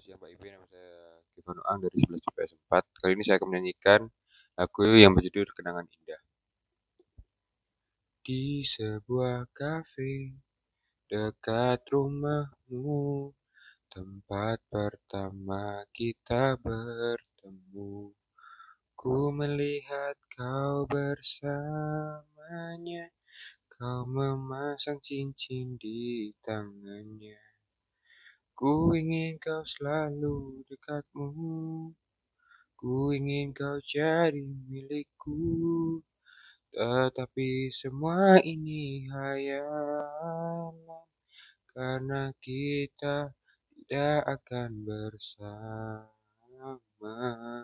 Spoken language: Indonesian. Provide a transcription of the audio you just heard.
Siang Pak Ibe, nama saya Kevin Ang dari 11 CPS 4. Kali ini saya akan menyanyikan lagu yang berjudul Kenangan Indah. Di sebuah kafe dekat rumahmu, tempat pertama kita bertemu. Ku melihat kau bersamanya, kau memasang cincin di tangannya. Ku ingin kau selalu dekatmu, ku ingin kau jadi milikku. Tetapi semua ini hayalan, karena kita tidak akan bersama.